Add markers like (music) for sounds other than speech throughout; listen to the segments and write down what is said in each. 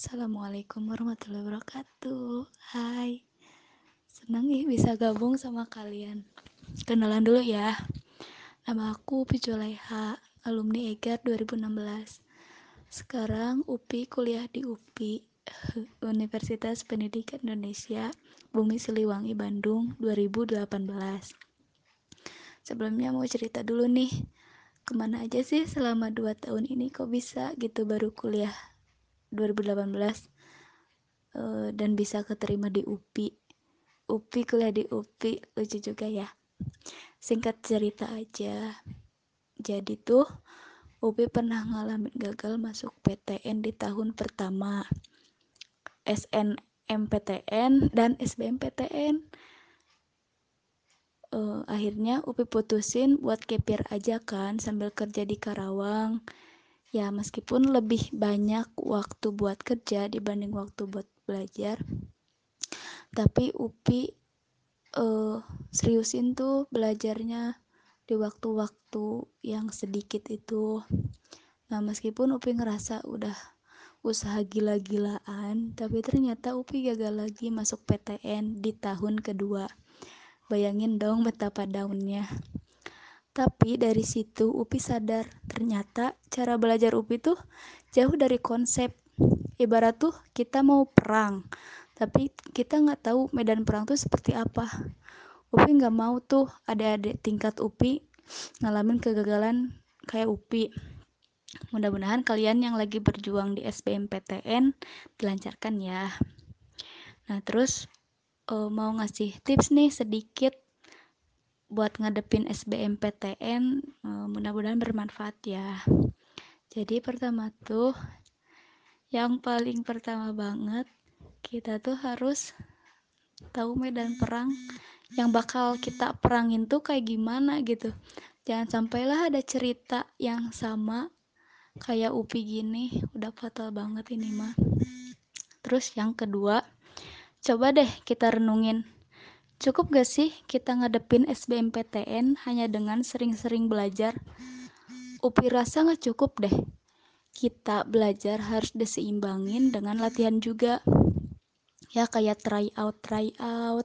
Assalamualaikum warahmatullahi wabarakatuh. Hai, senang nih bisa gabung sama kalian. Kenalan dulu ya. Nama aku Upi Julaiha, alumni EGAR 2016. Sekarang Upi kuliah di UPI, (laughs) Universitas Pendidikan Indonesia, Bumi Siliwangi, Bandung 2018. Sebelumnya mau cerita dulu nih, ke mana aja sih selama 2 tahun ini kok bisa gitu baru kuliah 2018 uh, eh, dan bisa keterima di UPI UPI kuliah di UPI lucu juga ya. Singkat cerita aja. Jadi tuh UPI pernah ngalamin gagal masuk PTN di tahun pertama. SNMPTN dan SBMPTN uh, eh, akhirnya UPI putusin buat kepir aja kan sambil kerja di Karawang ya meskipun lebih banyak waktu buat kerja dibanding waktu buat belajar tapi UPI uh, seriusin tuh belajarnya di waktu-waktu yang sedikit itu. Nah meskipun UPI ngerasa udah usaha gila-gilaan tapi ternyata UPI gagal lagi masuk PTN di tahun kedua. Bayangin dong betapa daunnya tapi dari situ Upi sadar ternyata cara belajar Upi tuh jauh dari konsep. Ibarat tuh kita mau perang, tapi kita nggak tahu medan perang tuh seperti apa. Upi nggak mau tuh ada adik tingkat Upi ngalamin kegagalan kayak Upi. Mudah-mudahan kalian yang lagi berjuang di SBMPTN dilancarkan ya. Nah terus uh, mau ngasih tips nih sedikit buat ngadepin SBMPTN eh, mudah-mudahan bermanfaat ya. Jadi pertama tuh yang paling pertama banget kita tuh harus tahu medan perang yang bakal kita perangin tuh kayak gimana gitu. Jangan sampailah ada cerita yang sama kayak Upi gini udah fatal banget ini mah. Terus yang kedua coba deh kita renungin Cukup gak sih kita ngadepin SBMPTN hanya dengan sering-sering belajar? Upi rasa gak cukup deh. Kita belajar harus diseimbangin dengan latihan juga. Ya kayak try out, try out.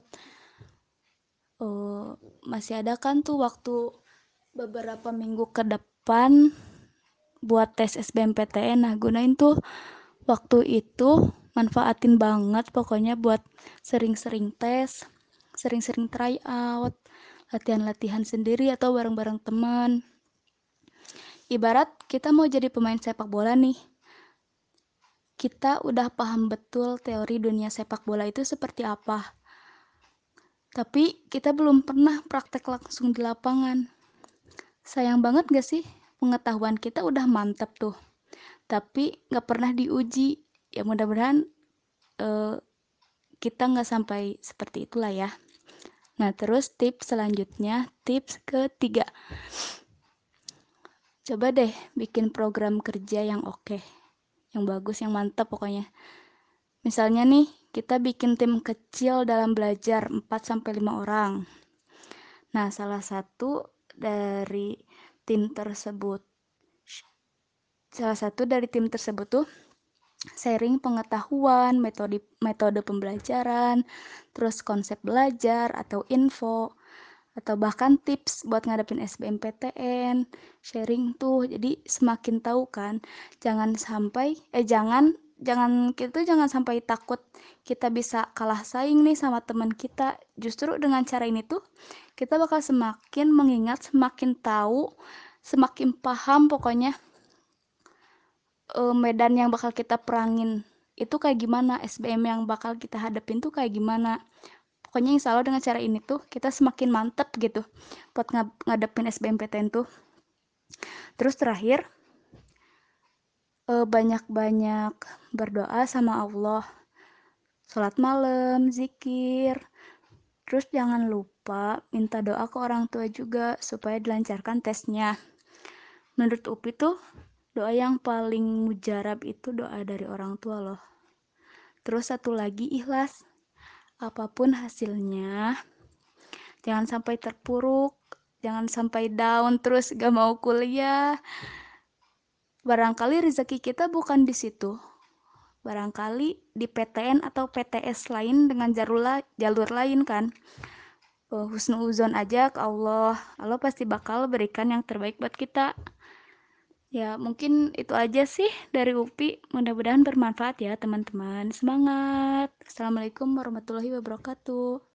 Uh, masih ada kan tuh waktu beberapa minggu ke depan buat tes SBMPTN. Nah gunain tuh waktu itu manfaatin banget pokoknya buat sering-sering tes sering-sering try out, latihan-latihan sendiri atau bareng-bareng teman. Ibarat kita mau jadi pemain sepak bola nih. Kita udah paham betul teori dunia sepak bola itu seperti apa. Tapi kita belum pernah praktek langsung di lapangan. Sayang banget gak sih? Pengetahuan kita udah mantap tuh. Tapi gak pernah diuji. Ya mudah-mudahan uh, kita nggak sampai seperti itulah ya. Nah, terus tips selanjutnya, tips ketiga. Coba deh bikin program kerja yang oke, yang bagus, yang mantap pokoknya. Misalnya nih, kita bikin tim kecil dalam belajar 4-5 orang. Nah, salah satu dari tim tersebut, salah satu dari tim tersebut tuh sharing pengetahuan, metode metode pembelajaran, terus konsep belajar atau info atau bahkan tips buat ngadepin SBMPTN, sharing tuh. Jadi semakin tahu kan, jangan sampai eh jangan jangan kita jangan sampai takut kita bisa kalah saing nih sama teman kita. Justru dengan cara ini tuh kita bakal semakin mengingat, semakin tahu, semakin paham pokoknya uh, medan yang bakal kita perangin itu kayak gimana? SBM yang bakal kita hadapin tuh kayak gimana? Pokoknya insya Allah dengan cara ini tuh kita semakin mantep gitu buat ng ngadepin SBMPTN tuh. Terus terakhir banyak-banyak berdoa sama Allah. Sholat malam zikir. Terus jangan lupa minta doa ke orang tua juga supaya dilancarkan tesnya. Menurut UPI tuh doa yang paling mujarab itu doa dari orang tua loh. Terus satu lagi ikhlas. Apa pun hasilnya jangan sampai terpuruk jangan sampai down terus gak mau kuliah. Barangkali rezeki kita bukan di situ. Barangkali di PTN atau PTS lain dengan jalur, jalur lain kan. Uh, husnuzon aja ke Allah. Allah pasti bakal berikan yang terbaik buat kita ya mungkin itu aja sih dari UPI. Mudah-mudahan bermanfaat ya teman-teman. Semangat. Assalamualaikum warahmatullahi wabarakatuh